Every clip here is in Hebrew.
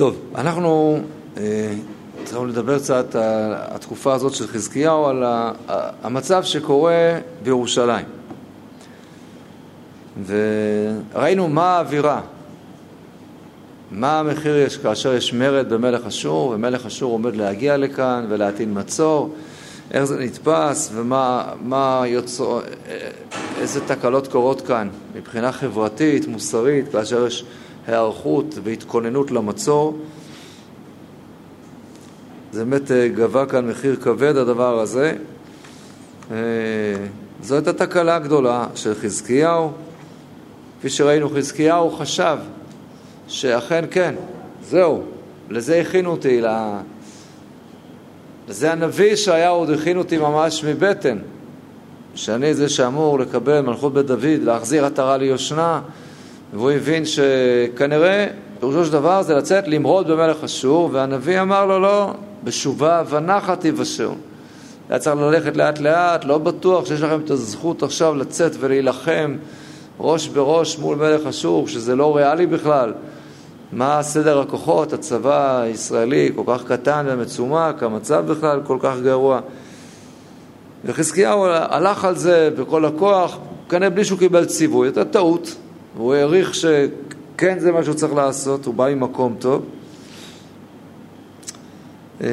טוב, אנחנו אה, צריכים לדבר קצת על התקופה הזאת של חזקיהו, על המצב שקורה בירושלים. וראינו מה האווירה, מה המחיר יש כאשר יש מרד במלך אשור, ומלך אשור עומד להגיע לכאן ולהטעין מצור, איך זה נתפס? ומה יוצא, איזה תקלות קורות כאן מבחינה חברתית, מוסרית, כאשר יש היערכות והתכוננות למצור. זה באמת אה, גבה כאן מחיר כבד הדבר הזה. אה, זו הייתה תקלה גדולה של חזקיהו. כפי שראינו, חזקיהו חשב שאכן כן, זהו, לזה הכינו אותי, לזה הנביא ישעיהו עוד הכין אותי ממש מבטן, שאני זה שאמור לקבל מלכות בית דוד, להחזיר עטרה ליושנה, והוא הבין שכנראה פירושו של דבר זה לצאת למרוד במלך אשור, והנביא אמר לו לא, בשובה ונחת תיוושעו. היה צריך ללכת לאט לאט, לא בטוח שיש לכם את הזכות עכשיו לצאת ולהילחם ראש בראש מול מלך אשור, שזה לא ריאלי בכלל. מה סדר הכוחות, הצבא הישראלי כל כך קטן ומצומק, המצב בכלל כל כך גרוע. וחזקיהו הלך על זה בכל הכוח, כנראה בלי שהוא קיבל ציווי, הייתה טעות, והוא העריך שכן זה מה שהוא צריך לעשות, הוא בא ממקום טוב. אה,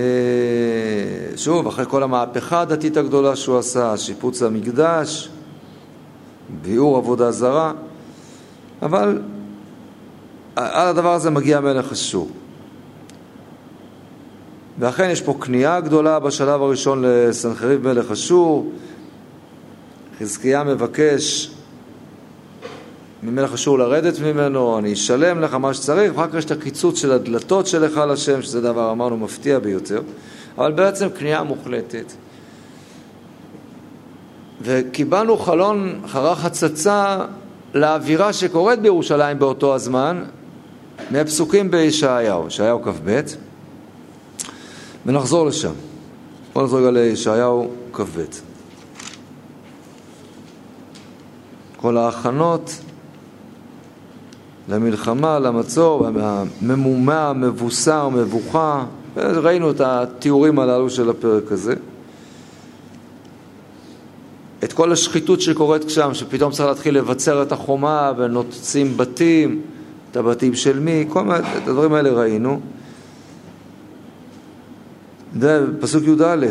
שוב, אחרי כל המהפכה הדתית הגדולה שהוא עשה, שיפוץ המקדש, ביאור עבודה זרה, אבל על הדבר הזה מגיע מלך אשור. ואכן יש פה כניעה גדולה בשלב הראשון לסנחריב מלך אשור. חזקיה מבקש ממלך אשור לרדת ממנו, אני אשלם לך מה שצריך, ואחר כך יש את הקיצוץ של הדלתות של היכל השם, שזה דבר, אמרנו, מפתיע ביותר, אבל בעצם כניעה מוחלטת. וקיבלנו חלון חרך הצצה לאווירה שקורית בירושלים באותו הזמן, מהפסוקים בישעיהו, ישעיהו כ"ב, ונחזור לשם. בואו נחזור רגע לישעיהו כ"ב. כל ההכנות למלחמה, למצור, הממומה, המבוסר, מבוכה, ראינו את התיאורים הללו של הפרק הזה. את כל השחיתות שקורית שם, שפתאום צריך להתחיל לבצר את החומה ונוצים בתים, את הבתים של מי, כל מיני, את הדברים האלה ראינו. פסוק י"א,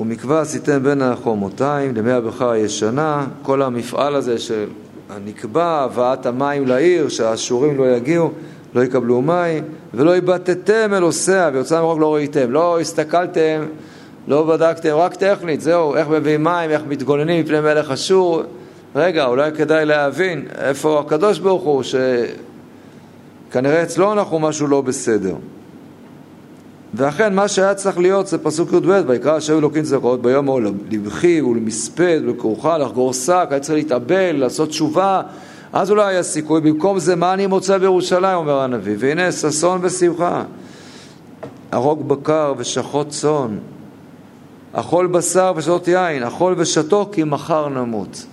ומקווה עשיתם בין החומותיים למי הבכר הישנה, כל המפעל הזה של הנקבע, הבאת המים לעיר, שהאשורים לא יגיעו, לא יקבלו מים, ולא איבדתם אל עושיה, ויוצא מרוק לא ראיתם, לא הסתכלתם, לא בדקתם, רק טכנית, זהו, איך מביאים מים, איך מתגוננים מפני מלך אשור. רגע, אולי כדאי להבין איפה הקדוש ברוך הוא, שכנראה אצלו אנחנו משהו לא בסדר. ואכן מה שהיה צריך להיות זה פסוק י"ב, ויקרא השם אלוקים צבאות ביום ההוא לבכי ולמספד ולכרוכה לחגור שק, היה צריך להתאבל, לעשות תשובה, אז אולי היה סיכוי. במקום זה מה אני מוצא בירושלים, אומר הנביא, והנה ששון ושמחה. הרוג בקר ושחוט צאן, אכול בשר ושתות יין, אכול ושתו כי מחר נמות.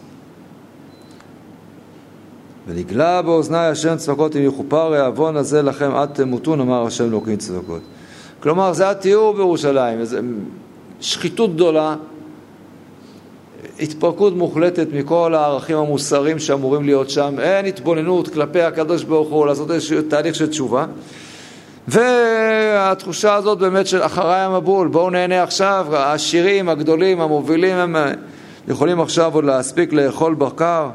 ונגלה באוזני השם צבקות אם יכופר העוון הזה לכם עד תמותון, אמר השם אלוקים צבקות. כלומר, זה התיאור בירושלים, איזו שחיתות גדולה, התפרקות מוחלטת מכל הערכים המוסריים שאמורים להיות שם, אין התבוננות כלפי הקדוש ברוך הוא לעשות איזשהו תהליך של תשובה. והתחושה הזאת באמת של אחריי המבול, בואו נהנה עכשיו, העשירים, הגדולים, המובילים, הם יכולים עכשיו עוד להספיק לאכול בקר,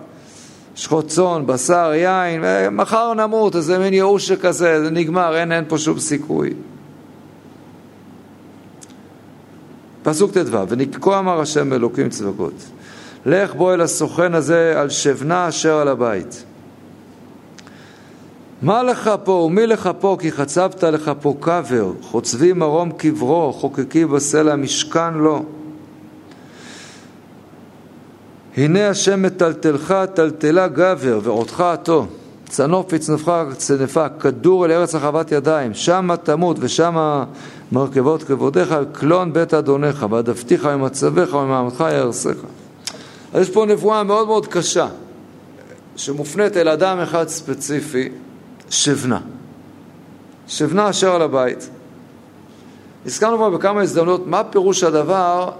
שחוט צאן, בשר, יין, ומחר נמות, איזה מין ייאוש שכזה, זה נגמר, אין, אין פה שום סיכוי. פסוק ט"ו: ונקקו אמר השם אלוקים צבקות לך בוא אל הסוכן הזה על שבנה אשר על הבית. מה לך פה ומי לך פה כי חצבת לך פה קבר חוצבי מרום קברו חוקקי בסלע משכן לו. הנה השם מטלטלך טלטלה גבר ועודך עתו צנוף יצנפך צנפה כדור אל ארץ רחבת ידיים שמה תמות ושמה מרכבות כבודיך קלון בית אדונך ועדפתיך ממצבך וממעמדך יהרסך אז יש פה נבואה מאוד מאוד קשה שמופנית אל אדם אחד ספציפי שבנה. שבנה אשר על הבית. הזכרנו כבר בכמה הזדמנות מה פירוש הדבר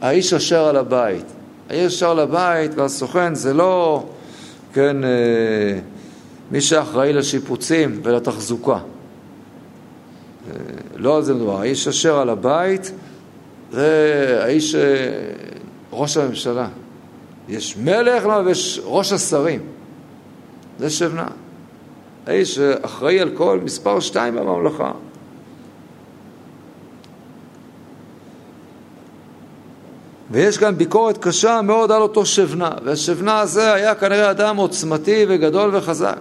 האיש אשר על הבית. האיש אשר על הבית והסוכן זה לא, כן, אה, מי שאחראי לשיפוצים ולתחזוקה. אה, לא על זה מדובר. האיש אשר על הבית זה האיש, אה, ראש הממשלה. יש מלך ויש ראש השרים. זה שבנה. האיש שאחראי על כל מספר שתיים בממלכה. ויש כאן ביקורת קשה מאוד על אותו שבנה, והשבנה הזה היה כנראה אדם עוצמתי וגדול וחזק.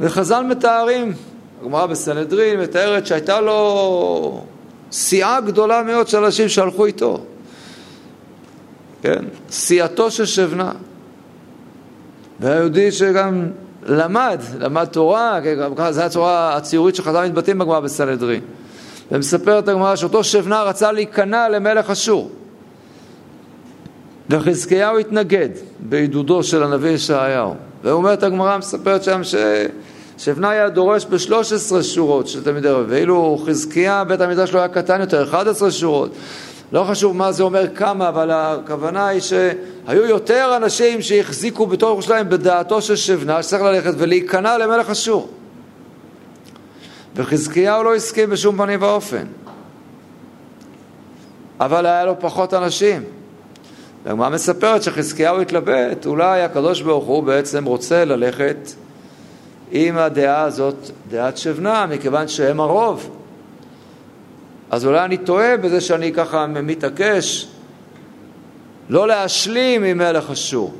וחז"ל מתארים, הגמרא בסנהדרין מתארת שהייתה לו סיעה גדולה מאוד של אנשים שהלכו איתו. כן? סיעתו של שבנה. והיהודי שגם למד, למד תורה, כן, זו הצורה הציורית שחז"ל מתבטאים בגמרא בסנהדרין. ומספרת הגמרא שאותו שבנה רצה להיכנע למלך אשור. וחזקיהו התנגד בעידודו של הנביא ישעיהו. ואומרת הגמרא, מספרת שם ששבנה היה דורש ב-13 שורות של תלמידי רבי, ואילו חזקיה, בית המקדש שלו היה קטן יותר, 11 שורות. לא חשוב מה זה אומר כמה, אבל הכוונה היא שהיו יותר אנשים שהחזיקו בתור ירושלים בדעתו של שבנה, שצריך ללכת ולהיכנע למלך אשור. וחזקיהו לא הסכים בשום פנים ואופן. אבל היה לו פחות אנשים. והגמרא מספרת שחזקיהו התלבט, אולי הקדוש ברוך הוא בעצם רוצה ללכת עם הדעה הזאת, דעת שבנה, מכיוון שהם הרוב. אז אולי אני טועה בזה שאני ככה מתעקש לא להשלים עם מלך אשור.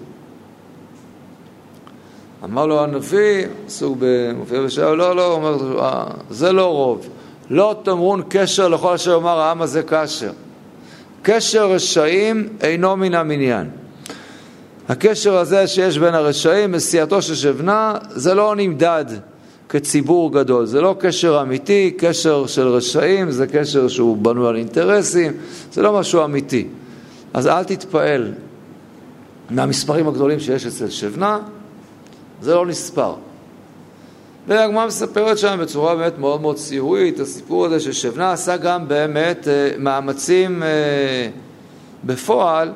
אמר לו הנביא, סוג במופיע בשער, לא, לא, אומר, אה, זה לא רוב. לא תאמרון קשר לכל אשר יאמר העם הזה כאשר. קשר רשעים אינו מן המניין. הקשר הזה שיש בין הרשעים, מסיעתו של שבנה, זה לא נמדד כציבור גדול. זה לא קשר אמיתי, קשר של רשעים, זה קשר שהוא בנוי על אינטרסים, זה לא משהו אמיתי. אז אל תתפעל מהמספרים הגדולים שיש אצל שבנה, זה לא נספר. והגמרא מספרת שם בצורה באמת מאוד מאוד ציורית, הסיפור הזה ששבנה עשה גם באמת אה, מאמצים אה, בפועל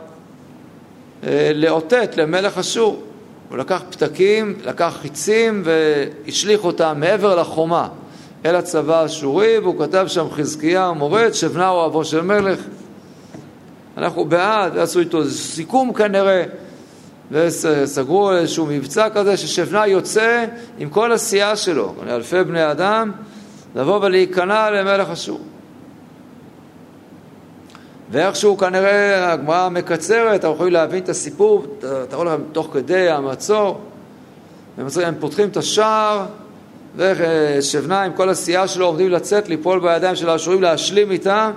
אה, לאותת למלך אשור. הוא לקח פתקים, לקח חיצים והשליך אותם מעבר לחומה אל הצבא האשורי, והוא כתב שם חזקיה מורד, שבנה הוא אבו של מלך. אנחנו בעד, עשו איתו סיכום כנראה. וסגרו איזשהו מבצע כזה ששבנה יוצא עם כל הסיעה שלו, אלפי בני אדם, לבוא ולהיכנע למלך אשור. ואיכשהו כנראה הגמרא מקצרת, אנחנו יכולים להבין את הסיפור, תראו לכם תוך כדי המצור, הם פותחים את השער, ושבנה עם כל הסיעה שלו עומדים לצאת, ליפול בידיים של האשורים, להשלים איתם,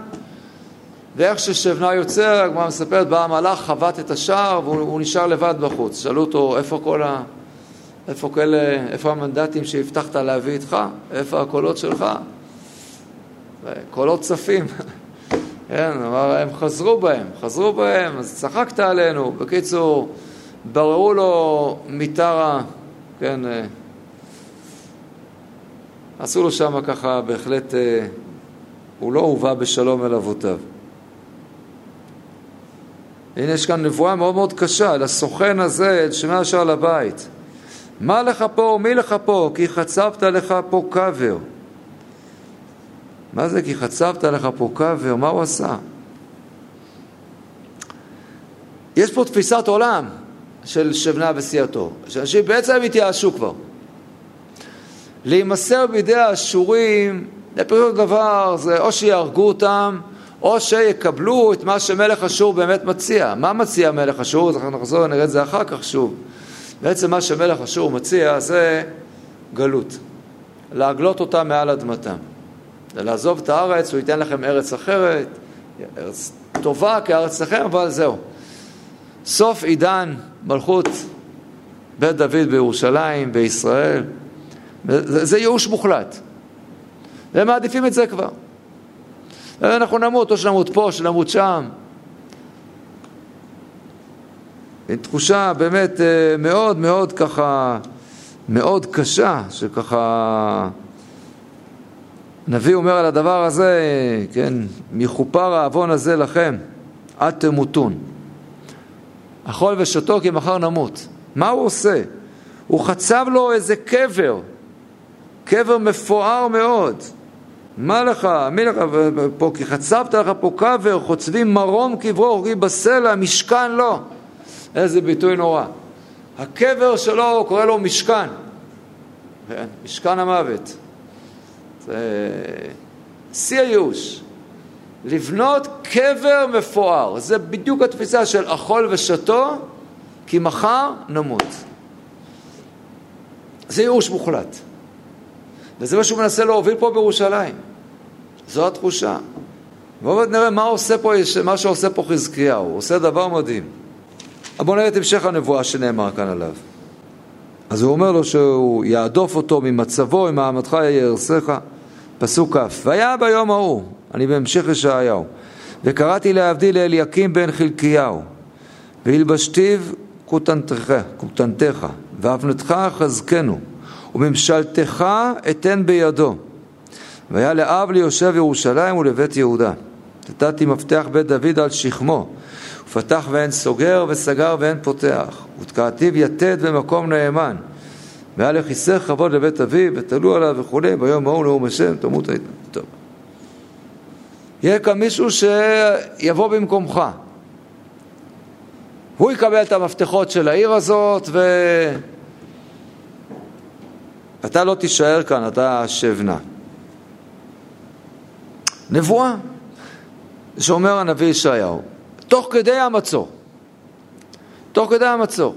ואיך ששבנה יוצא, הגמרא מספרת, בא המלאך, חבט את השער והוא נשאר לבד בחוץ. שאלו אותו, איפה כל ה... איפה כאלה, איפה המנדטים שהבטחת להביא איתך? איפה הקולות שלך? קולות צפים. כן, אמר, הם חזרו בהם, חזרו בהם, אז צחקת עלינו. בקיצור, בררו לו מיתרה, כן, אה, עשו לו שם ככה, בהחלט, אה, הוא לא הובא בשלום אל אבותיו. הנה יש כאן נבואה מאוד מאוד קשה לסוכן הזה, אל שמע אשר לבית. מה לך פה ומי לך פה? כי חצבת לך פה קבר. מה זה כי חצבת לך פה קבר? מה הוא עשה? יש פה תפיסת עולם של שבנה וסיעתו, שאנשים בעצם התייאשו כבר. להימסר בידי האשורים, לפירוש דבר זה או שיהרגו אותם או שיקבלו את מה שמלך אשור באמת מציע. מה מציע מלך אשור? אנחנו נחזור ונראה את זה אחר כך שוב. בעצם מה שמלך אשור מציע זה גלות. להגלות אותה מעל אדמתם. לעזוב את הארץ, הוא ייתן לכם ארץ אחרת, ארץ טובה כארץ לכם, אבל זהו. סוף עידן מלכות בית דוד בירושלים, בישראל. זה, זה ייאוש מוחלט. והם מעדיפים את זה כבר. אנחנו נמות, או שנמות פה, או שנמות שם. תחושה באמת אה, מאוד מאוד ככה מאוד קשה, שככה... הנביא אומר על הדבר הזה, כן, מכופר העוון הזה לכם, עד תמותון. אכול ושתו כי מחר נמות. מה הוא עושה? הוא חצב לו איזה קבר, קבר מפואר מאוד. מה לך, מי לך פה, כי חצבת לך פה קבר, חוצבים מרום קברו, הורגים בסלע, משכן לא. איזה ביטוי נורא. הקבר שלו, קורא לו משכן. כן, משכן המוות. זה שיא הייאוש. לבנות קבר מפואר, זה בדיוק התפיסה של אכול ושתו, כי מחר נמות. זה ייאוש מוחלט. וזה מה שהוא מנסה להוביל פה בירושלים. זו התחושה. ועוד נראה מה, עושה פה, מה שעושה פה חזקיהו, הוא עושה דבר מדהים. בואו נראה את המשך הנבואה שנאמר כאן עליו. אז הוא אומר לו שהוא יעדוף אותו ממצבו, עם מעמדך יהרסך. פסוק כ' והיה ביום ההוא, אני בהמשך ישעיהו, וקראתי להבדיל לאליקים בן חלקיהו, והלבשתיו כותנתך, והבנתך חזקנו, וממשלתך אתן בידו. והיה לאב ליושב ירושלים ולבית יהודה. נתתי מפתח בית דוד על שכמו, ופתח ואין סוגר, וסגר ואין פותח. ותקעתיו יתד במקום נאמן. והיה לכיסא כבוד לבית אביו, ותלו עליו וכולי, ביום ההוא נאום השם, תמות היית. טוב. יהיה כאן מישהו שיבוא במקומך. הוא יקבל את המפתחות של העיר הזאת, ואתה לא תישאר כאן, אתה שבנה. נבואה, שאומר הנביא ישעיהו, תוך כדי המצור, תוך כדי המצור.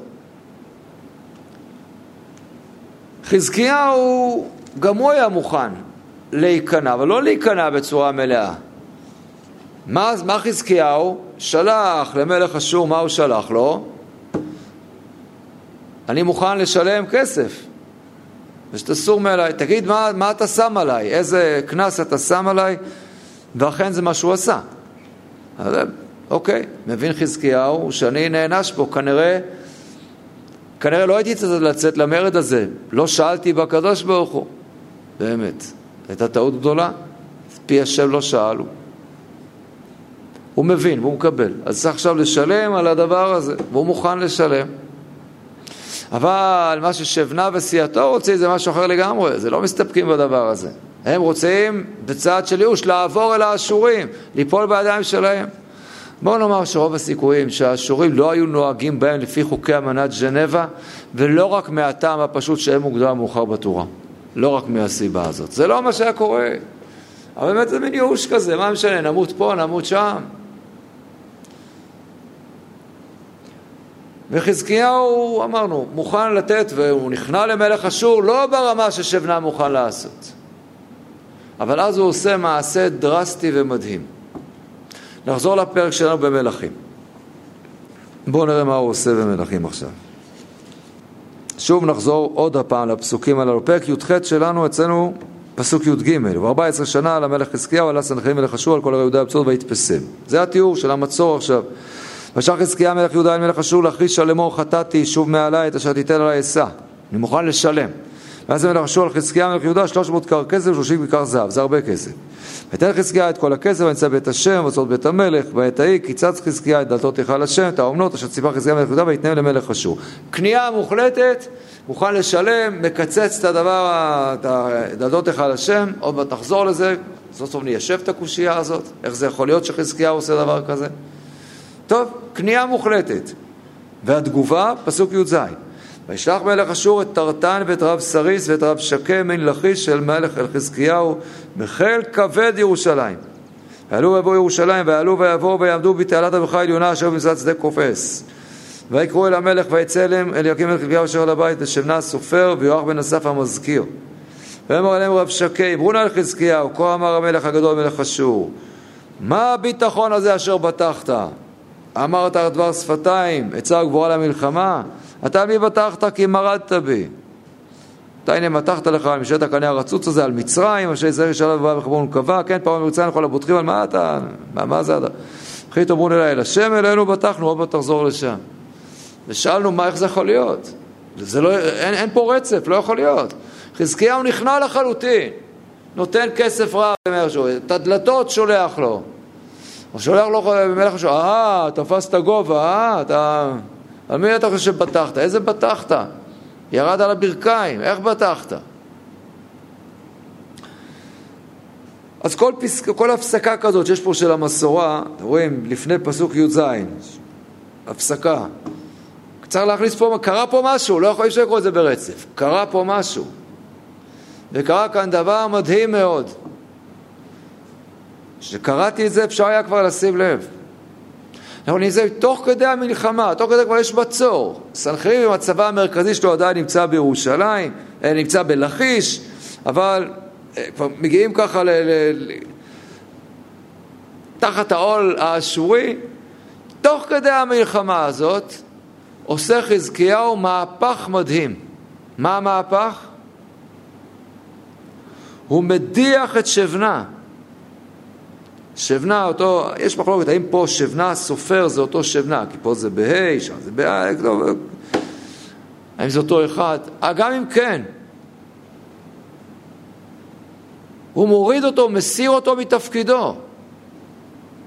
חזקיהו, גם הוא היה מוכן להיכנע, אבל לא להיכנע בצורה מלאה. מה, מה חזקיהו? שלח למלך אשור, מה הוא שלח לו? אני מוכן לשלם כסף, ושתסור מעליי. תגיד, מה, מה אתה שם עליי? איזה קנס אתה שם עליי? ואכן זה מה שהוא עשה. אז, אוקיי, מבין חזקיהו שאני נענש פה, כנראה, כנראה לא הייתי צריך לצאת למרד הזה, לא שאלתי בקדוש ברוך הוא, באמת, הייתה טעות גדולה, פי השם לא שאלו. הוא מבין והוא מקבל, אז צריך עכשיו לשלם על הדבר הזה, והוא מוכן לשלם. אבל מה ששבנה וסיעתו רוצים זה משהו אחר לגמרי, זה לא מסתפקים בדבר הזה. הם רוצים בצעד של ייאוש לעבור אל האשורים, ליפול בידיים שלהם. בואו נאמר שרוב הסיכויים שהאשורים לא היו נוהגים בהם לפי חוקי אמנת ז'נבה, ולא רק מהטעם הפשוט שהם מוגדר מאוחר בתורה. לא רק מהסיבה הזאת. זה לא מה שהיה קורה. אבל באמת זה מין ייאוש כזה, מה משנה, נמות פה, נמות שם. וחזקיהו, אמרנו, מוכן לתת, והוא נכנע למלך אשור לא ברמה ששבנה מוכן לעשות. אבל אז הוא עושה מעשה דרסטי ומדהים. נחזור לפרק שלנו במלכים. בואו נראה מה הוא עושה במלכים עכשיו. שוב נחזור עוד הפעם לפסוקים הללו. פרק י"ח שלנו אצלנו פסוק י"ג, ו-14 שנה למלך חזקיהו עלה סנחריב מלך אשור על כל הרי יהודה הבצור ויתפסם. זה התיאור של המצור עכשיו. ושך חזקיה מלך יהודה אל מלך אשור להכריז לאמור חטאתי שוב מעלי את אשר תיתן עלי אשא. אני מוכן לשלם. ואז המלך אשור על חזקיה מלך יהודה 300 כר כסף ו-30 כיכר זהב, זה הרבה כסף. ותן חזקיה את כל הכסף ונצא בית השם ואוצרות בית המלך, בעת ההיא קיצץ חזקיה את דלתות היכל השם, את האומנות אשר ציפה חזקיה מלך יהודה ויתנם למלך אשור. כניעה מוחלטת, מוכן לשלם, מקצץ את הדבר, את דלתות היכל השם, עוד מעט נחזור לזה, סוף סוף ניישב את הקושייה הזאת, איך זה יכול להיות שחזקיה עושה דבר כזה? טוב, כניעה מוחלטת. והתגובה, פסוק י"ז: וישלח מלך אשור את טרטן ואת רב סריס ואת רב שקם מן לכיש של מלך אל חזקיהו מחיל כבד ירושלים. ועלו ויבואו ירושלים ועלו ויבואו ויעמדו בתעלת הברכה העליונה אשר במשרד שדה קופס. ויקראו אל המלך ויצא אליהם אליקים מלך חזקיהו אשר על הבית ושבנה הסופר ויואח בן אסף המזכיר. ואמר עליהם רב שקי אמרו נא לחזקיהו כה אמר המלך הגדול מלך אשור מה הביטחון הזה אשר בטחת? אמרת דבר שפתיים, עצה וגבורה למלחמה, אתה מי בטחת כי מרדת בי. אתה הנה מתחת לך על משלת הקנה הרצוץ הזה, על מצרים, אשר ישראל ישאלה ובא בחברון קבע, כן, פעם מרצה לכל הבוטחים, על מה אתה, מה, מה זה אתה? אחי תאמרו אליי, אל השם אלינו בטחנו, עוד מעט תחזור לשם. ושאלנו, מה, איך זה יכול להיות? זה לא, אין, אין פה רצף, לא יכול להיות. חזקיהו נכנע לחלוטין, נותן כסף רב את הדלתות שולח לו. הוא שולח לו מלך השור, אה, תפסת גובה, אה, אתה... על מי אתה חושב שבטחת? איזה בטחת? ירד על הברכיים, איך בטחת? אז כל, פסק, כל הפסקה כזאת שיש פה של המסורה, אתם רואים, לפני פסוק י"ז, הפסקה. צריך להכניס פה, קרה פה משהו, לא יכול לקרוא את זה ברצף. קרה פה משהו. וקרה כאן דבר מדהים מאוד. כשקראתי את זה אפשר היה כבר לשים לב. אנחנו נמצאים תוך כדי המלחמה, תוך כדי כבר יש מצור. סנחריב עם הצבא המרכזי שלו עדיין נמצא בירושלים, אה, נמצא בלכיש, אבל אה, כבר מגיעים ככה ל... ל... תחת העול האשורי. תוך כדי המלחמה הזאת עושה חזקיהו מהפך מדהים. מה המהפך? הוא מדיח את שבנה. שבנה אותו, יש מחלוקת האם פה שבנה סופר זה אותו שבנה, כי פה זה בה', שם זה בה', לא, האם זה אותו אחד? אה, גם אם כן, הוא מוריד אותו, מסיר אותו מתפקידו.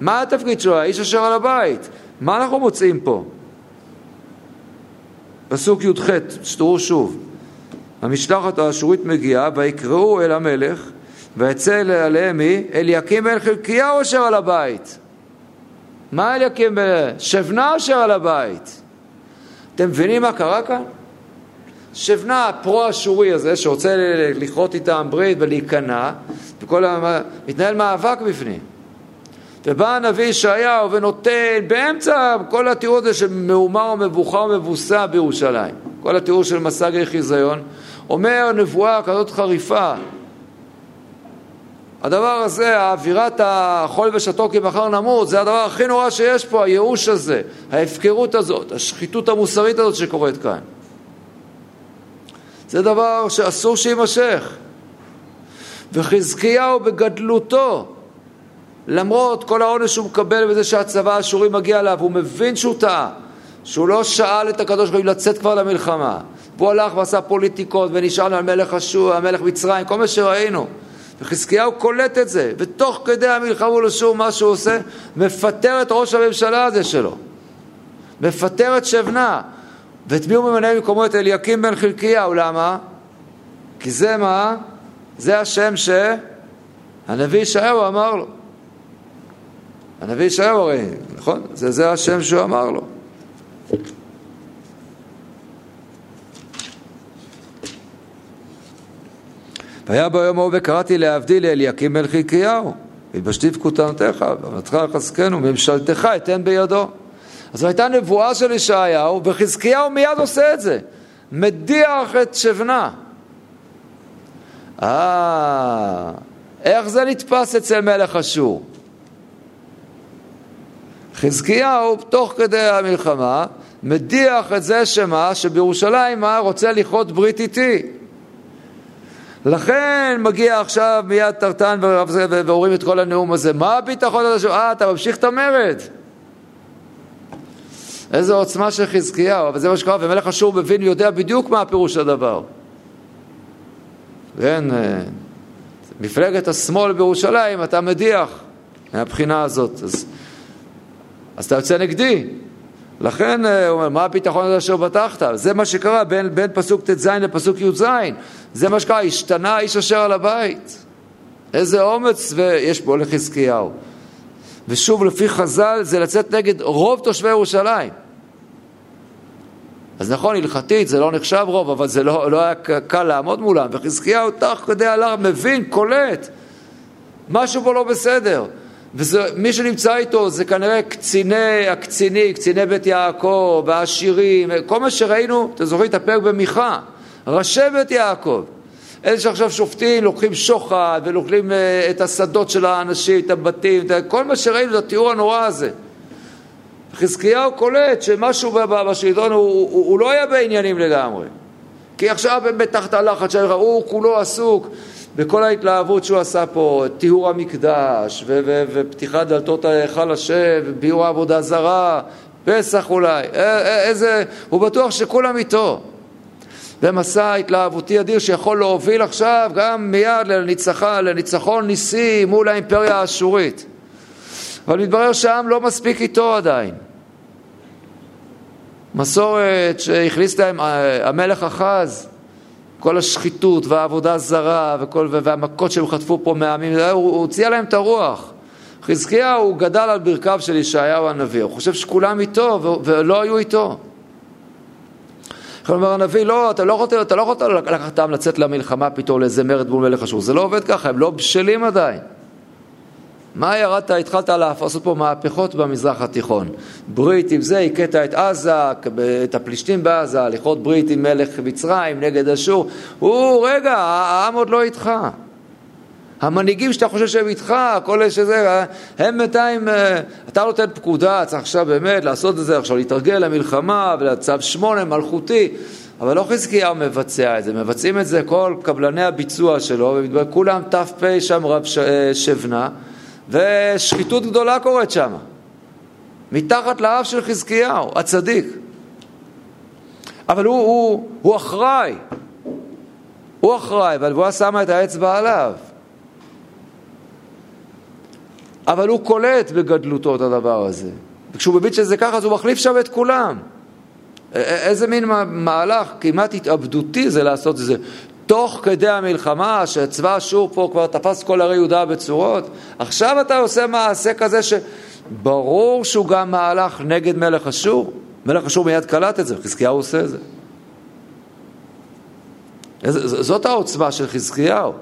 מה התפקיד שלו? האיש אשר על הבית. מה אנחנו מוצאים פה? פסוק י"ח, שתראו שוב. המשלחת האשורית מגיעה, ויקראו אל המלך, ויצא עליהם מי? אליקים בן חלקיהו אשר על הבית. מה אליקים בן... שבנה אשר על הבית. אתם מבינים מה קרה כאן? שבנה הפרו-אשורי הזה, שרוצה לכרות איתם ברית ולהיכנע, וכל ה... מתנהל מאבק בפנים. ובא הנביא ישעיהו ונותן באמצע כל התיאור הזה של מהומה ומבוכה ומבוסה בירושלים, כל התיאור של מסגי חיזיון, אומר נבואה כזאת חריפה. הדבר הזה, האווירת החול ושתו כי מחר נמות, זה הדבר הכי נורא שיש פה, הייאוש הזה, ההפקרות הזאת, השחיתות המוסרית הזאת שקורית כאן. זה דבר שאסור שיימשך. וחזקיהו בגדלותו, למרות כל העונש שהוא מקבל בזה שהצבא האשורי מגיע אליו, הוא מבין שהוא טעה, שהוא לא שאל את הקדוש ברוך הוא לצאת כבר למלחמה. והוא הלך ועשה פוליטיקות ונשאל על מלך על מלך מצרים, כל מה שראינו. וחזקיהו קולט את זה, ותוך כדי המלחמה מול אשור, מה שהוא עושה? מפטר את ראש הממשלה הזה שלו. מפטר את שבנה. ואת מי הוא ממנה במקומו? את אליקים בן חלקיהו. למה? כי זה מה? זה השם שהנביא ישעיהו אמר לו. הנביא ישעיהו הרי, נכון? זה, זה השם שהוא אמר לו. והיה ביום ההוא וקראתי להבדיל לאליקים בן חלקיהו, ובשתיף כותנתך, ואמרתך לחזקנו, ממשלתך אתן בידו. אז הייתה נבואה של ישעיהו, וחזקיהו מיד עושה את זה, מדיח את שבנה. אה, איך זה נתפס אצל מלך אשור? חזקיהו, תוך כדי המלחמה, מדיח את זה שמה, שבירושלים רוצה לכרות ברית איתי. לכן מגיע עכשיו מיד טרטן ואומרים את כל הנאום הזה, מה הביטחון הזה? אה, אתה ממשיך את המרד. איזו עוצמה של חזקיהו, אבל זה מה שקרה, ומלך אשור מבין ויודע בדיוק מה הפירוש הדבר. כן, אה, מפלגת השמאל בירושלים, אתה מדיח מהבחינה הזאת. אז, אז אתה יוצא נגדי. לכן אה, הוא אומר, מה הביטחון הזה אשר בטחת? זה מה שקרה בין, בין פסוק ט"ז לפסוק י"ז. זה מה שקרה, השתנה האיש אשר על הבית. איזה אומץ יש בו לחזקיהו. ושוב, לפי חז"ל, זה לצאת נגד רוב תושבי ירושלים. אז נכון, הלכתית זה לא נחשב רוב, אבל זה לא, לא היה קל לעמוד מולם. וחזקיהו תוך כדי הלך, מבין, קולט, משהו פה לא בסדר. ומי שנמצא איתו זה כנראה קציני הקצינים, קציני בית יעקב, העשירים, כל מה שראינו, אתם זוכרים את הפרק במיכה, ראשי בית יעקב. אלה שעכשיו שופטים, לוקחים שוחד ולוקחים אה, את השדות של האנשים, את הבתים, את כל מה שראינו, זה התיאור הנורא הזה. חזקיהו קולט שמשהו בשלטון, הוא, הוא, הוא לא היה בעניינים לגמרי. כי עכשיו הם בתחת הלחץ, הוא כולו עסוק בכל ההתלהבות שהוא עשה פה, טיהור המקדש, ו- ו- ופתיחת דלתות ההיכל השם, וביאור העבודה זרה, פסח אולי, איזה, הוא בטוח שכולם איתו. במסע התלהבותי אדיר שיכול להוביל עכשיו גם מיד לניצחה, לניצחון ניסי מול האימפריה האשורית. אבל מתברר שהעם לא מספיק איתו עדיין. מסורת שהכניס להם אה, המלך אחז, כל השחיתות והעבודה הזרה וכל, והמכות שהם חטפו פה מהעמים, הוא, הוא הוציא להם את הרוח. חזקיהו גדל על ברכיו של ישעיהו הנביא, הוא חושב שכולם איתו ולא היו איתו. כלומר הנביא, לא, אתה לא יכול, אתה לא יכול לקחת אותם לצאת למלחמה פתאום לאיזה מרד מול מלך אשור, זה לא עובד ככה, הם לא בשלים עדיין. מה ירדת, התחלת לעשות פה מהפכות במזרח התיכון. ברית עם זה, הכית את עזה, את הפלישתים בעזה, לכרות ברית עם מלך מצרים נגד אשור. הוא, רגע, העם עוד לא איתך. המנהיגים שאתה חושב שהם איתך, כל אלה שזה, הם בינתיים, אה, אתה נותן פקודה, צריך עכשיו באמת לעשות את זה, עכשיו להתרגל למלחמה ולצו שמונה מלכותי, אבל לא חזקיהו מבצע את זה, מבצעים את זה כל קבלני הביצוע שלו, וכולם ת"פ שם רב אה, שבנה, ושחיתות גדולה קורית שם, מתחת לאף של חזקיהו, הצדיק. אבל הוא, הוא, הוא אחראי, הוא אחראי, והנבואה שמה את האצבע עליו. אבל הוא קולט בגדלותו את הדבר הזה. וכשהוא מבין שזה ככה, אז הוא מחליף שם את כולם. איזה מין מהלך כמעט התאבדותי זה לעשות את זה. תוך כדי המלחמה, שצבא אשור פה כבר תפס כל ערי יהודה בצורות, עכשיו אתה עושה מעשה כזה שברור שהוא גם מהלך נגד מלך אשור. מלך אשור מיד קלט את זה, חזקיהו עושה את זה. זאת העוצמה של חזקיהו.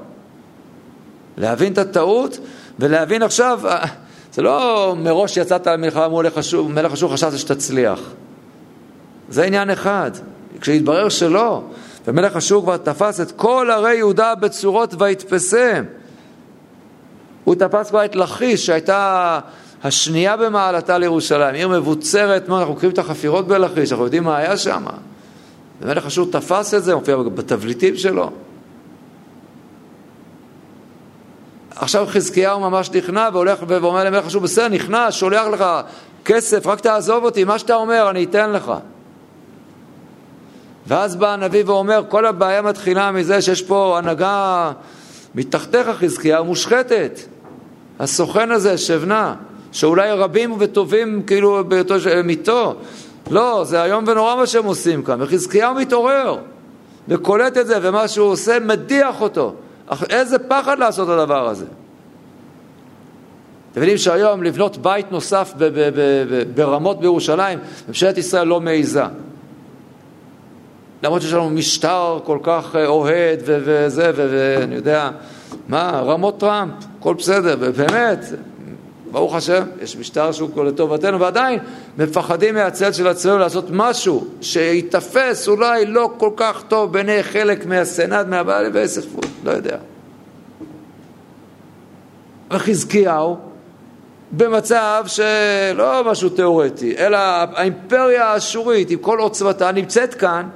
להבין את הטעות ולהבין עכשיו, אה, זה לא מראש יצאת למלחמה מול מלך אשור חשבת שתצליח. זה עניין אחד. כשהתברר שלא, ומלך אשור כבר תפס את כל ערי יהודה בצורות ויתפסם. הוא תפס כבר את לכיש, שהייתה השנייה במעלתה לירושלים, עיר מבוצרת, מה, אנחנו מכירים את החפירות בלכיש, אנחנו יודעים מה היה שם. ומלך אשור תפס את זה, מופיע בתבליטים שלו. עכשיו חזקיהו ממש נכנע והולך ואומר למלך אשור, בסדר, נכנע, שולח לך כסף, רק תעזוב אותי, מה שאתה אומר אני אתן לך. ואז בא הנביא ואומר, כל הבעיה מתחילה מזה שיש פה הנהגה מתחתיך חזקיהו מושחתת. הסוכן הזה, שבנה, שאולי רבים וטובים כאילו בהיותו איתו. לא, זה איום ונורא מה שהם עושים כאן. וחזקיהו מתעורר וקולט את זה, ומה שהוא עושה מדיח אותו. איזה פחד לעשות את הדבר הזה. אתם יודעים שהיום לבנות בית נוסף ברמות בירושלים, ממשלת ישראל לא מעיזה. למרות שיש לנו משטר כל כך אה, אוהד וזה, ואני יודע, מה, רמות טראמפ, הכל בסדר, ובאמת, ברוך השם, יש משטר שהוא לטובתנו, ועדיין מפחדים מהצל של עצמנו לעשות משהו שייתפס אולי לא כל כך טוב בעיני חלק מהסנאט, מהבעלי והספרות, לא יודע. וחזקיהו, במצב שלא משהו תיאורטי, אלא האימפריה האשורית עם כל עוצמתה נמצאת כאן,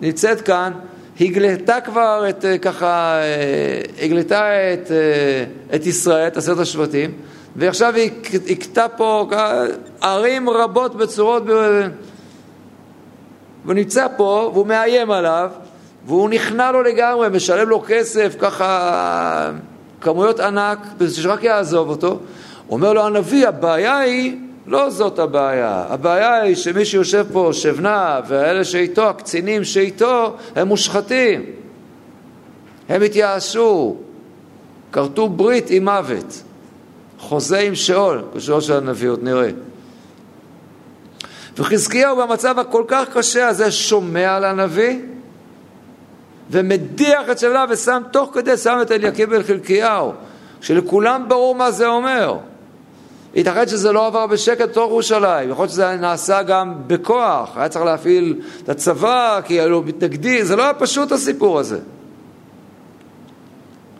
נמצאת כאן, הגלתה כבר את, אה, ככה, אה, הגלתה את, אה, את ישראל, את עשרת השבטים, ועכשיו היא הכתה פה ערים רבות בצורות, והוא נמצא פה והוא מאיים עליו, והוא נכנע לו לגמרי, משלם לו כסף, ככה כמויות ענק, שרק יעזוב אותו. אומר לו הנביא, הבעיה היא, לא זאת הבעיה, הבעיה היא שמי שיושב פה, שבנה, והאלה שאיתו, הקצינים שאיתו, הם מושחתים. הם התייאשו, כרתו ברית עם מוות. חוזה עם שאול, כשאול של הנביא, עוד נראה. וחזקיהו במצב הכל כך קשה הזה שומע לנביא ומדיח את שבלה ושם תוך כדי שם את אליקים בן חלקיהו שלכולם ברור מה זה אומר ייתכן שזה לא עבר בשקט בתוך ירושלים, יכול להיות שזה נעשה גם בכוח, היה צריך להפעיל את הצבא כי היו מתנגדים, זה לא היה פשוט הסיפור הזה.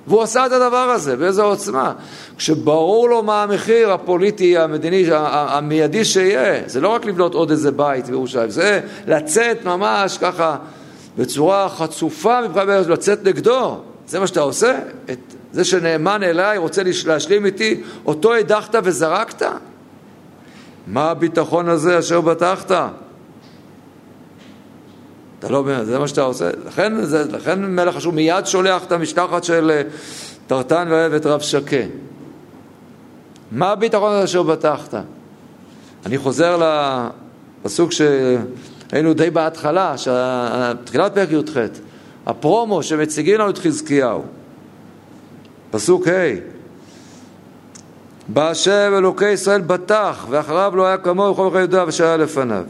והוא עשה את הדבר הזה, באיזו עוצמה. כשברור לו מה המחיר הפוליטי, המדיני, המיידי שיהיה, זה לא רק לבנות עוד איזה בית בירושלים, זה לצאת ממש ככה בצורה חצופה מבחינת לצאת נגדו. זה מה שאתה עושה? את זה שנאמן אליי רוצה להשלים איתי, אותו הדחת וזרקת? מה הביטחון הזה אשר בטחת? אתה לא, זה מה שאתה עושה. לכן, זה, לכן מלך אשור מיד שולח את המשלחת של אה, טרטן ואוהב את רב שקה. מה הביטחון הזה אשר בטחת? אני חוזר לפסוק שהיינו די בהתחלה, תחילת פרק י"ח, הפרומו שמציגים לנו את חזקיהו. פסוק ה' בהשם אלוקי ישראל בטח, ואחריו לא היה כמוהו בכל מלכי יהודה ושהיה לפניו.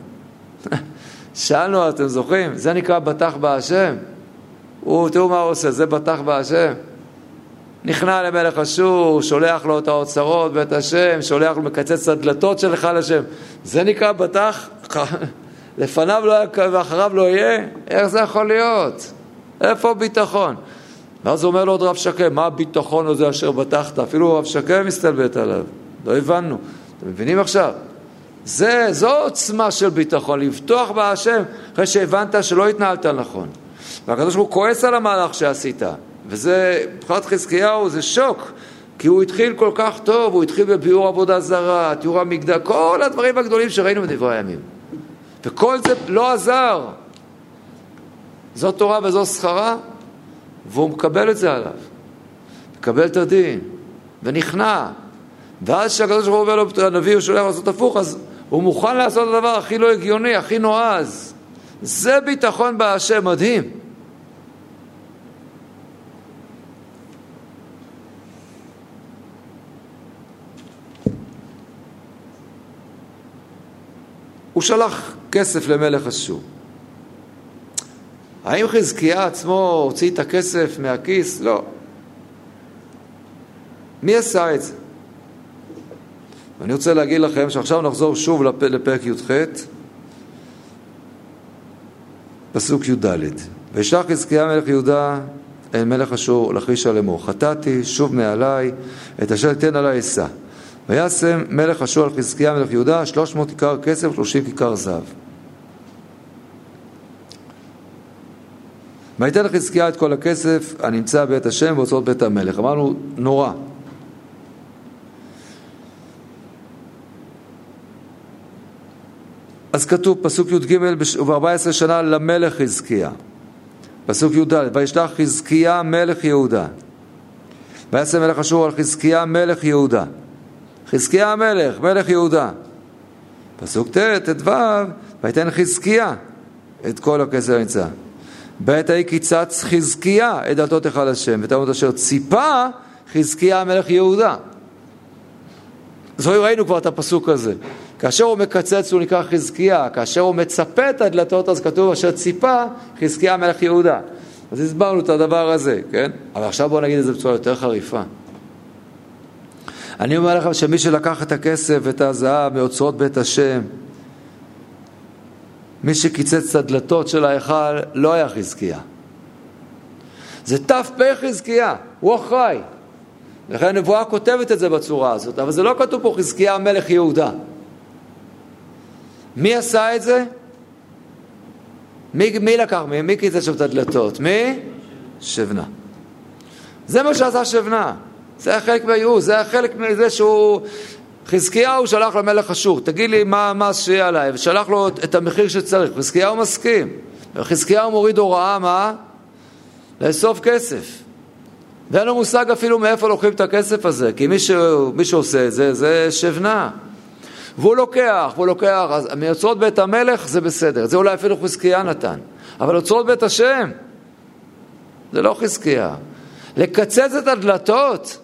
שאלנו, אתם זוכרים? זה נקרא בטח בהשם? הוא, תראו מה הוא עושה, זה בטח בהשם. נכנע למלך אשור, שולח לו את האוצרות ואת השם, שולח לו, מקצץ את הדלתות שלך לשם. זה נקרא בטח? לפניו לא היה ואחריו לא יהיה? איך זה יכול להיות? איפה ביטחון? ואז אומר לו עוד רב שקם, מה הביטחון הזה אשר בטחת? אפילו רב שקם מסתלבט עליו. לא הבנו. אתם מבינים עכשיו? זה, זו עוצמה של ביטחון, לבטוח בהשם אחרי שהבנת שלא התנהלת נכון. והקדוש ברוך הוא כועס על המהלך שעשית. וזה, מבחינת חזקיהו זה שוק, כי הוא התחיל כל כך טוב, הוא התחיל בביאור עבודה זרה, תיאור המקדש, כל הדברים הגדולים שראינו בדברי הימים. וכל זה לא עזר. זו תורה וזו שכרה, והוא מקבל את זה עליו. מקבל את הדין, ונכנע. ואז כשהקדוש ברוך הוא אומר לו, הנביא הוא שולח לעשות הפוך, אז הוא מוכן לעשות את הדבר הכי לא הגיוני, הכי נועז. זה ביטחון בהשם, מדהים. הוא שלח כסף למלך אשור. האם חזקיה עצמו הוציא את הכסף מהכיס? לא. מי עשה את זה? ואני רוצה להגיד לכם שעכשיו נחזור שוב לפ... לפרק י"ח, פסוק י"ד. וישלח חזקיה מלך יהודה אל מלך אשור לכרישה לאמור, חטאתי שוב מעלי את אשר תן עלי אשא. וישם מלך אשור על חזקיה מלך יהודה שלוש מאות כיכר כסף ושלושים כיכר זהב. ויתן לחזקיה את כל הכסף הנמצא בית השם באוצרות בית המלך. אמרנו, נורא. אז כתוב, פסוק י"ג, וב-14 שנה למלך חזקיה. פסוק י"ד, וישלח חזקיה מלך יהודה. ויעשה מלך אשור על חזקיה מלך יהודה. חזקיה המלך, מלך יהודה. פסוק ט', ט"ו, ויתן חזקיה את כל הכסף הנמצא. בעת ההיא קיצץ חזקיה את דלתות היכל השם, ותלמוד אשר ציפה חזקיה המלך יהודה. זוהי ראינו כבר את הפסוק הזה. כאשר הוא מקצץ הוא נקרא חזקיה, כאשר הוא מצפה את הדלתות אז כתוב אשר ציפה חזקיה המלך יהודה. אז הסברנו את הדבר הזה, כן? אבל עכשיו בואו נגיד את זה בצורה יותר חריפה. אני אומר לכם שמי שלקח את הכסף ואת הזהב מאוצרות בית השם, מי שקיצץ את הדלתות של ההיכל לא היה חזקיה. זה ת"פ חזקיה, הוא אחראי. לכן הנבואה כותבת את זה בצורה הזאת, אבל זה לא כתוב פה חזקיה המלך יהודה. מי עשה את זה? מי, מי לקח, מי, מי קיצץ שם את הדלתות? מי? שבנה. זה מה שעשה שבנה. זה היה חלק מהייאוש, זה היה חלק מזה שהוא... חזקיהו שלח למלך אשור, תגיד לי מה המס שיהיה עליי, ושלח לו את המחיר שצריך. חזקיהו מסכים. וחזקיהו מוריד הוראה, מה? לאסוף כסף. ואין לו מושג אפילו מאיפה לוקחים את הכסף הזה, כי מי, ש... מי שעושה את זה, זה שבנה. והוא לוקח, והוא לוקח, אז מאוצרות בית המלך זה בסדר, זה אולי אפילו חזקיה נתן, אבל אוצרות בית השם, זה לא חזקיה. לקצץ את הדלתות,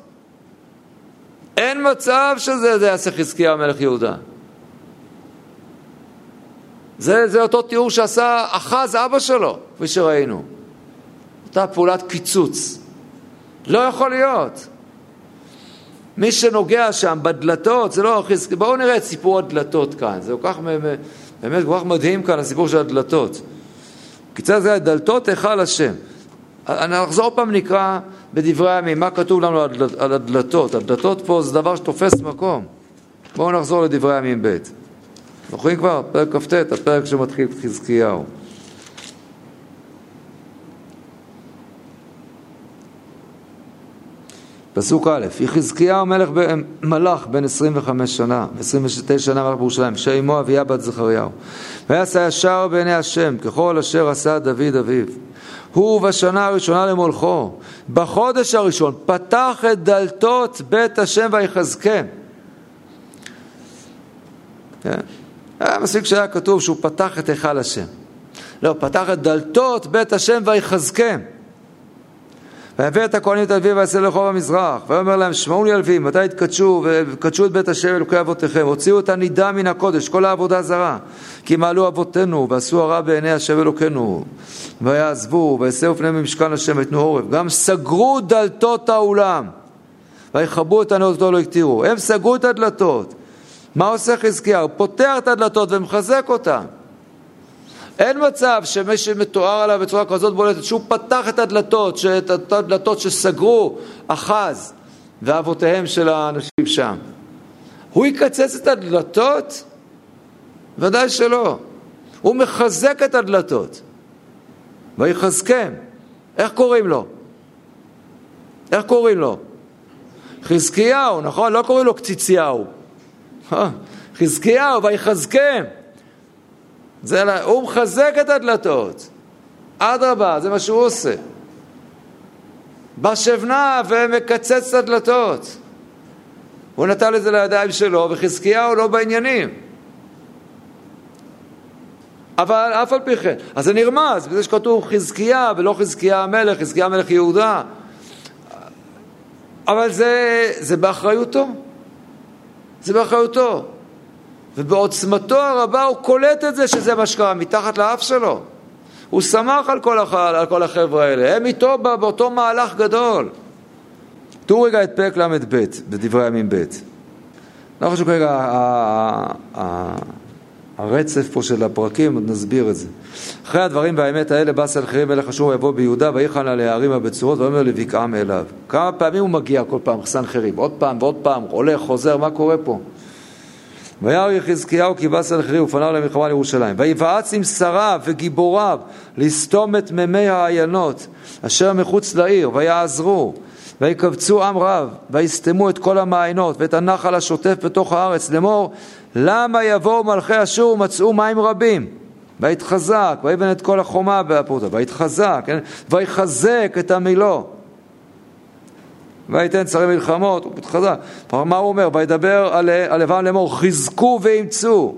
אין מצב שזה זה יעשה חזקיה מלך יהודה. זה, זה אותו תיאור שעשה אחז אבא שלו, כפי שראינו. אותה פעולת קיצוץ. לא יכול להיות. מי שנוגע שם בדלתות, זה לא חזקיה. בואו נראה את סיפור הדלתות כאן. זה כל כך, באמת כל כך מדהים כאן, הסיפור של הדלתות. קיצר זה דלתות היכל השם. נחזור פעם נקרא בדברי הימים, מה כתוב לנו על הדלתות? הדלתות פה זה דבר שתופס מקום. בואו נחזור לדברי הימים ב'. זוכרים כבר? פרק כ"ט, הפרק שמתחיל את חזקיהו. פסוק א', יחזקיהו מלך ב... מלך בן 25 שנה, 29 שנה מלך בירושלים, שאימו אביה בת זכריהו. ויעשה ישר בעיני השם, ככל אשר עשה דוד אביו. הוא בשנה הראשונה למולכו, בחודש הראשון, פתח את דלתות בית השם ויחזקם. כן? היה מספיק שהיה כתוב שהוא פתח את היכל השם. לא, פתח את דלתות בית השם ויחזקם. ויבא את הכהנים את הלווים ויעשה לרחוב המזרח, ויאמר להם שמעו לי הלווים, מתי תקדשו וקדשו את בית השם אלוקי אבותיכם, הוציאו את הנידה מן הקודש, כל העבודה זרה, כי מעלו אבותינו ועשו הרע בעיני השם אלוקינו, ויעזבו ויסעו פניהם במשכן השם ויתנו עורף, גם סגרו דלתות האולם, ויכבו את הנאות לא הקטירו, הם סגרו את הדלתות, מה עושה חזקיהו? פותח את הדלתות ומחזק אותן אין מצב שמי שמתואר עליו בצורה כזאת בולטת, שהוא פתח את הדלתות, את הדלתות שסגרו אחז ואבותיהם של האנשים שם. הוא יקצץ את הדלתות? ודאי שלא. הוא מחזק את הדלתות. ויחזקם. איך קוראים לו? איך קוראים לו? חזקיהו, נכון? לא קוראים לו קציציהו. אה, חזקיהו, ויחזקם. זה, הוא מחזק את הדלתות. אדרבה, זה מה שהוא עושה. בשבנה ומקצץ את הדלתות. הוא נטל את זה לידיים שלו, וחזקיהו לא בעניינים. אבל אף על פי כן, אז זה נרמז בזה שכתוב חזקיה ולא חזקיה המלך, חזקיה המלך יהודה. אבל זה, זה באחריותו. זה באחריותו. ובעוצמתו הרבה הוא קולט את זה שזה מה שקרה מתחת לאף שלו. הוא שמח על כל, הח... על כל החבר'ה האלה, הם איתו באותו מהלך גדול. תראו רגע את פרק ל"ב בדברי ימים ב'. לא חשוב כרגע הרצף פה של הפרקים, עוד נסביר את זה. אחרי הדברים והאמת האלה בא סנחריב מלך אשור ויבוא ביהודה ויחן על הערים הבצורות ויאמר לבקעם אליו. כמה פעמים הוא מגיע כל פעם, סנחריב? עוד פעם ועוד פעם, הולך, חוזר, מה קורה פה? וירא יחזקיהו כי בא סנחריב ופניו למלחמה לירושלים. ויבעץ עם שריו וגיבוריו לסתום את מימי העיינות אשר מחוץ לעיר ויעזרו ויקבצו עם רב ויסתמו את כל המעיינות ואת הנחל השוטף בתוך הארץ לאמור למה יבואו מלכי אשור ומצאו מים רבים ויתחזק ויבן את כל החומה והפרוטה ויתחזק כן? ויחזק את המילו ויתן צרי מלחמות, מתחזק. מה הוא אומר? וידבר לבן לאמור, חזקו ואימצו.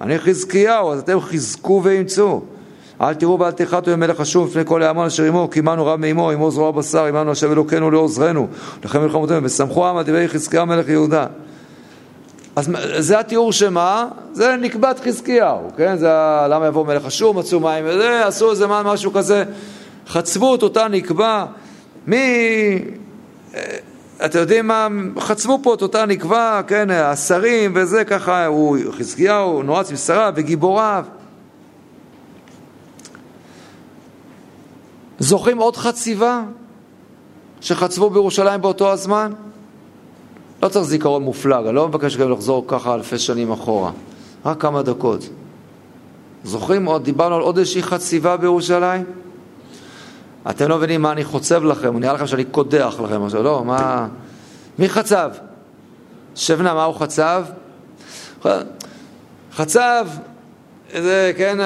אני חזקיהו, אז אתם חזקו ואימצו. אל תראו ואל תחתו מלך השום לפני כל העמון אשר עמו, כי עמנו רב מעמו, עמו זרוע בשר, עמנו השם אלוקינו לעוזרנו, לכם מלחמותינו, ושמחו העם על דברי חזקיהו מלך יהודה. אז זה התיאור שמה? זה נקבת חזקיהו, כן? זה למה יבוא מלך השום, מצאו מים וזה, עשו איזה משהו כזה, חצבו את אותה נקבה. מי... אתם יודעים מה, חצבו פה את אותה נקבה, כן, השרים וזה, ככה, הוא, חזקיהו נועץ משריו וגיבוריו. זוכרים עוד חציבה שחצבו בירושלים באותו הזמן? לא צריך זיכרון מופלג, אני לא מבקש גם לחזור ככה אלפי שנים אחורה, רק כמה דקות. זוכרים עוד, דיברנו על עוד איזושהי חציבה בירושלים? אתם לא מבינים מה אני חוצב לכם, נראה לכם שאני קודח לכם עכשיו, לא, מה... מי חצב? שבנה, מה הוא חצב? חצב, זה, כן,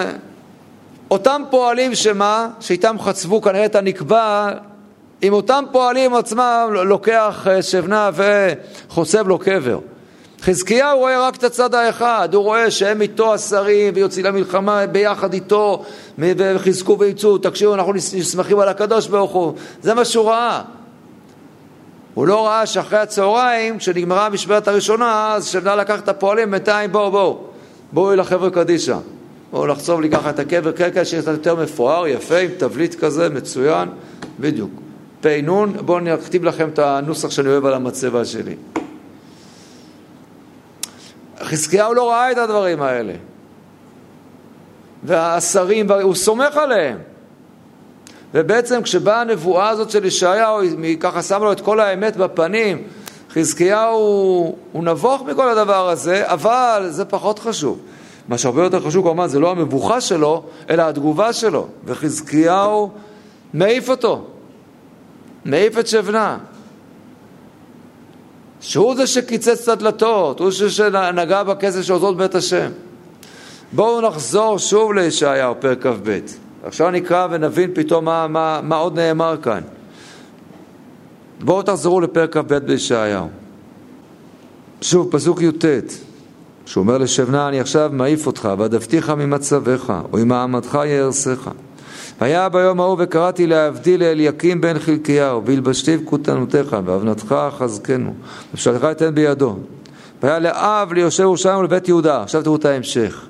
אותם פועלים שמה, שאיתם חצבו כנראה את הנקבע, עם אותם פועלים עצמם לוקח אה, שבנה וחוצב לו קבר. חזקיהו רואה רק את הצד האחד, הוא רואה שהם איתו השרים ויוצאים למלחמה ביחד איתו וחזקו ויצאו, תקשיבו אנחנו נסמכים על הקדוש ברוך הוא, זה מה שהוא ראה. הוא לא ראה שאחרי הצהריים, כשנגמרה המשברת הראשונה, אז שבנה לקח את הפועלים, בינתיים בואו בואו, בואו אל החבר'ה קדישא. בואו לחצוב לי ככה את הקבר קרקע שיהיה קצת יותר מפואר, יפה, עם תבליט כזה, מצוין, בדיוק. פ"נ, בואו נכתיב לכם את הנוסח שאני אוהב על המצבה שלי. חזקיהו לא ראה את הדברים האלה. והשרים, הוא סומך עליהם. ובעצם כשבאה הנבואה הזאת של ישעיהו, היא ככה שמה לו את כל האמת בפנים. חזקיהו הוא נבוך מכל הדבר הזה, אבל זה פחות חשוב. מה שהרבה יותר חשוב כמובן זה לא המבוכה שלו, אלא התגובה שלו. וחזקיהו מעיף אותו, מעיף את שבנה. שהוא זה שקיצץ את הדלתות, הוא זה שנגע בכסף שעוזרות בית השם. בואו נחזור שוב לישעיהו, פרק כ"ב. עכשיו נקרא ונבין פתאום מה, מה, מה עוד נאמר כאן. בואו תחזרו לפרק כ"ב בישעיהו. שוב, פסוק י"ט, שהוא אומר לשבנה, אני עכשיו מעיף אותך, ועדפתיך ממצבך, או עם מעמדך יהרסך. והיה ביום ההוא וקראתי להבדיל לאליקים בן חלקיהו, והלבשתי בכותנותיך, ואבנתך חזקנו, ושלך אתן בידו. והיה לאב ליושב ירושלים ולבית יהודה. עכשיו תראו את ההמשך.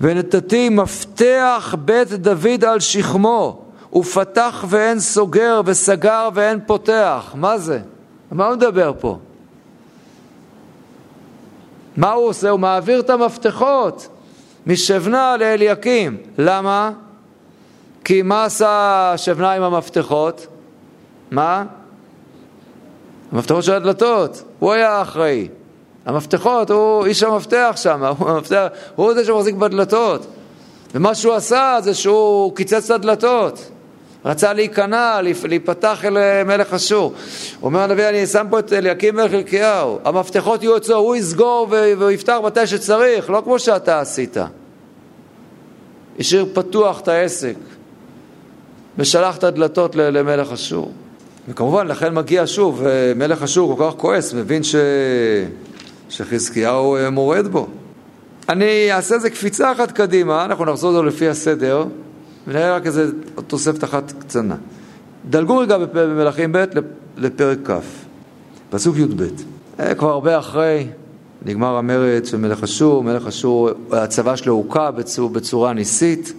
ונתתי מפתח בית דוד על שכמו, ופתח ואין סוגר, וסגר ואין פותח. מה זה? מה הוא מדבר פה? מה הוא עושה? הוא מעביר את המפתחות משבנה לאליקים. למה? כי מה עשה שבנה עם המפתחות? מה? המפתחות של הדלתות, הוא היה אחראי. המפתחות, הוא איש המפתח שם, הוא, המפתח, הוא זה שמחזיק בדלתות. ומה שהוא עשה זה שהוא קיצץ את הדלתות. רצה להיכנע, להיפתח אל מלך אשור. אומר הנביא, אני שם פה את אליקים מלך חלקיהו, המפתחות יהיו אצלו, הוא יסגור והוא יפתח מתי שצריך, לא כמו שאתה עשית. השאיר פתוח את העסק. ושלח את הדלתות למלך אשור. וכמובן, לכן מגיע שוב, אה, מלך אשור כל כך כועס, מבין ש... שחזקיהו אה, מורד בו. אני אעשה איזה קפיצה אחת קדימה, אנחנו נחזור לזה לפי הסדר, ונראה רק איזה תוספת אחת קצנה. דלגו רגע במלכים ב' לפרק כ', פסוק י"ב. אה, כבר הרבה אחרי, נגמר המרד של מלך אשור, מלך אשור, הצבא שלו הוכה בצורה ניסית.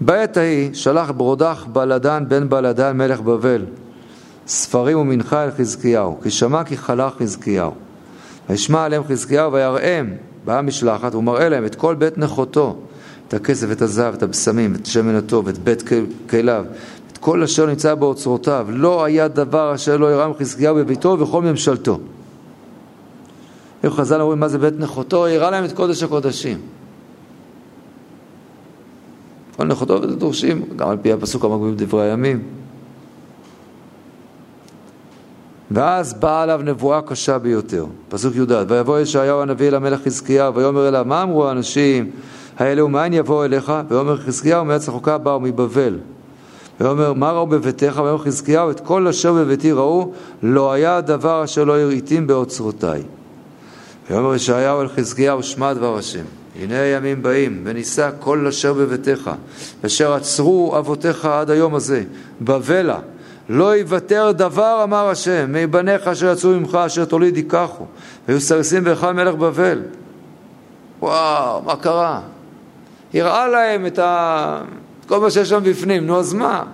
בעת ההיא שלח ברודח בלדן בן בלדן מלך בבל ספרים ומנחה אל חזקיהו כי שמע כי חלה חזקיהו וישמע עליהם חזקיהו ויראם באה משלחת ומראה להם את כל בית נכותו את הכסף, את הזהב, את הבשמים, את שמן הטוב, את בית כליו, את כל אשר נמצא באוצרותיו. לא היה דבר אשר לא ירם חזקיהו בביתו ובכל ממשלתו. איך חז"ל אומרים מה זה בית נכותו? יראה להם את קודש הקודשים. כל נכותו ודורשים, גם על פי הפסוק המקביל בדברי הימים. ואז באה עליו נבואה קשה ביותר, פסוק י"ד, ויבוא ישעיהו הנביא אל המלך חזקיה, ויאמר אליו, מה אמרו האנשים האלה ומאין יבואו אליך? ויאמר חזקיהו מארץ רחוקה באו מבבל. ויאמר מה ראו בביתך? ויאמר חזקיהו את כל אשר בביתי ראו, לא היה דבר אשר לא הראיתים באוצרותיי. ויאמר ישעיהו אל חזקיהו שמע דבר השם הנה הימים באים, ונישא כל אשר בביתך, אשר עצרו אבותיך עד היום הזה, בבלה, לא יוותר דבר, אמר השם, מבניך אשר יצאו ממך, אשר תוליד ייקחו, והיו סרסים בהיכל מלך בבל. וואו, מה קרה? הראה להם את ה... כל מה שיש שם בפנים, נו אז מה?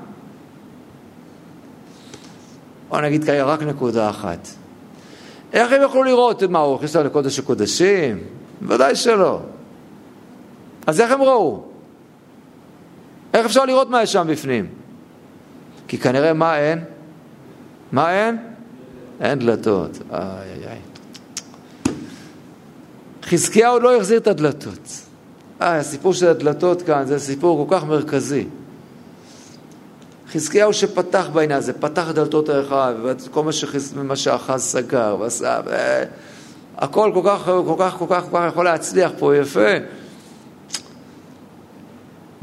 בוא נגיד כאלה רק נקודה אחת. איך הם יכלו לראות מה הוא הכניס להם לקודש הקודשים? ודאי שלא. אז איך הם ראו? איך אפשר לראות מה יש שם בפנים? כי כנראה מה אין? מה אין? אין דלתות. איי איי איי. חזקיהו לא החזיר את הדלתות. איי, הסיפור של הדלתות כאן זה סיפור כל כך מרכזי. חזקיהו שפתח בעניין הזה, פתח דלתות האחד, וכל מה, שחז... מה שאחז סגר ועשה, ו... הכל כל כך, כל כך, כל כך, כל כך יכול להצליח פה יפה.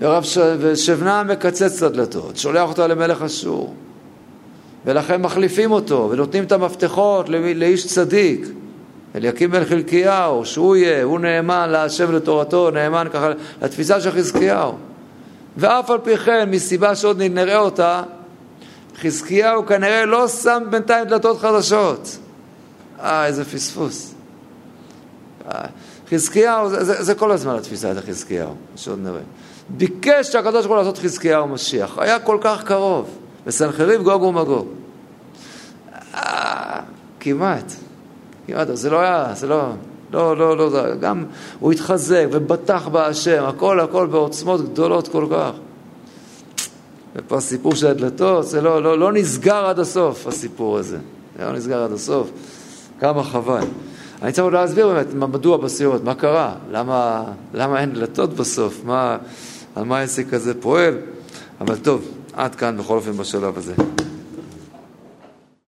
ורב ש... ושבנה מקצץ את הדלתות, שולח אותו למלך אשור, ולכן מחליפים אותו ונותנים את המפתחות לאיש צדיק, אליקים בן חלקיהו, שהוא יהיה, הוא נאמן להשם ולתורתו, נאמן ככה לתפיסה של חזקיהו. ואף על פי כן, מסיבה שעוד נראה אותה, חזקיהו כנראה לא שם בינתיים דלתות חדשות. אה, איזה פספוס. אה, חזקיהו, זה, זה, זה כל הזמן התפיסה של חזקיהו, שעוד נראה. ביקש שהקדוש ברוך הוא לעשות חזקיהו משיח, היה כל כך קרוב, וסנחריב גוג ומגוג. אה, כמעט, כמעט, זה לא היה, זה לא, לא, לא, לא, גם הוא התחזק ובטח בהשם, הכל הכל בעוצמות גדולות כל כך. ופה הסיפור של הדלתות, זה לא, לא, לא נסגר עד הסוף, הסיפור הזה. זה לא נסגר עד הסוף. כמה חבל. אני צריך עוד להסביר באמת מדוע בסירות, מה קרה, למה, למה אין דלתות בסוף, מה, על מה העסק הזה פועל, אבל טוב, עד כאן בכל אופן בשלב הזה.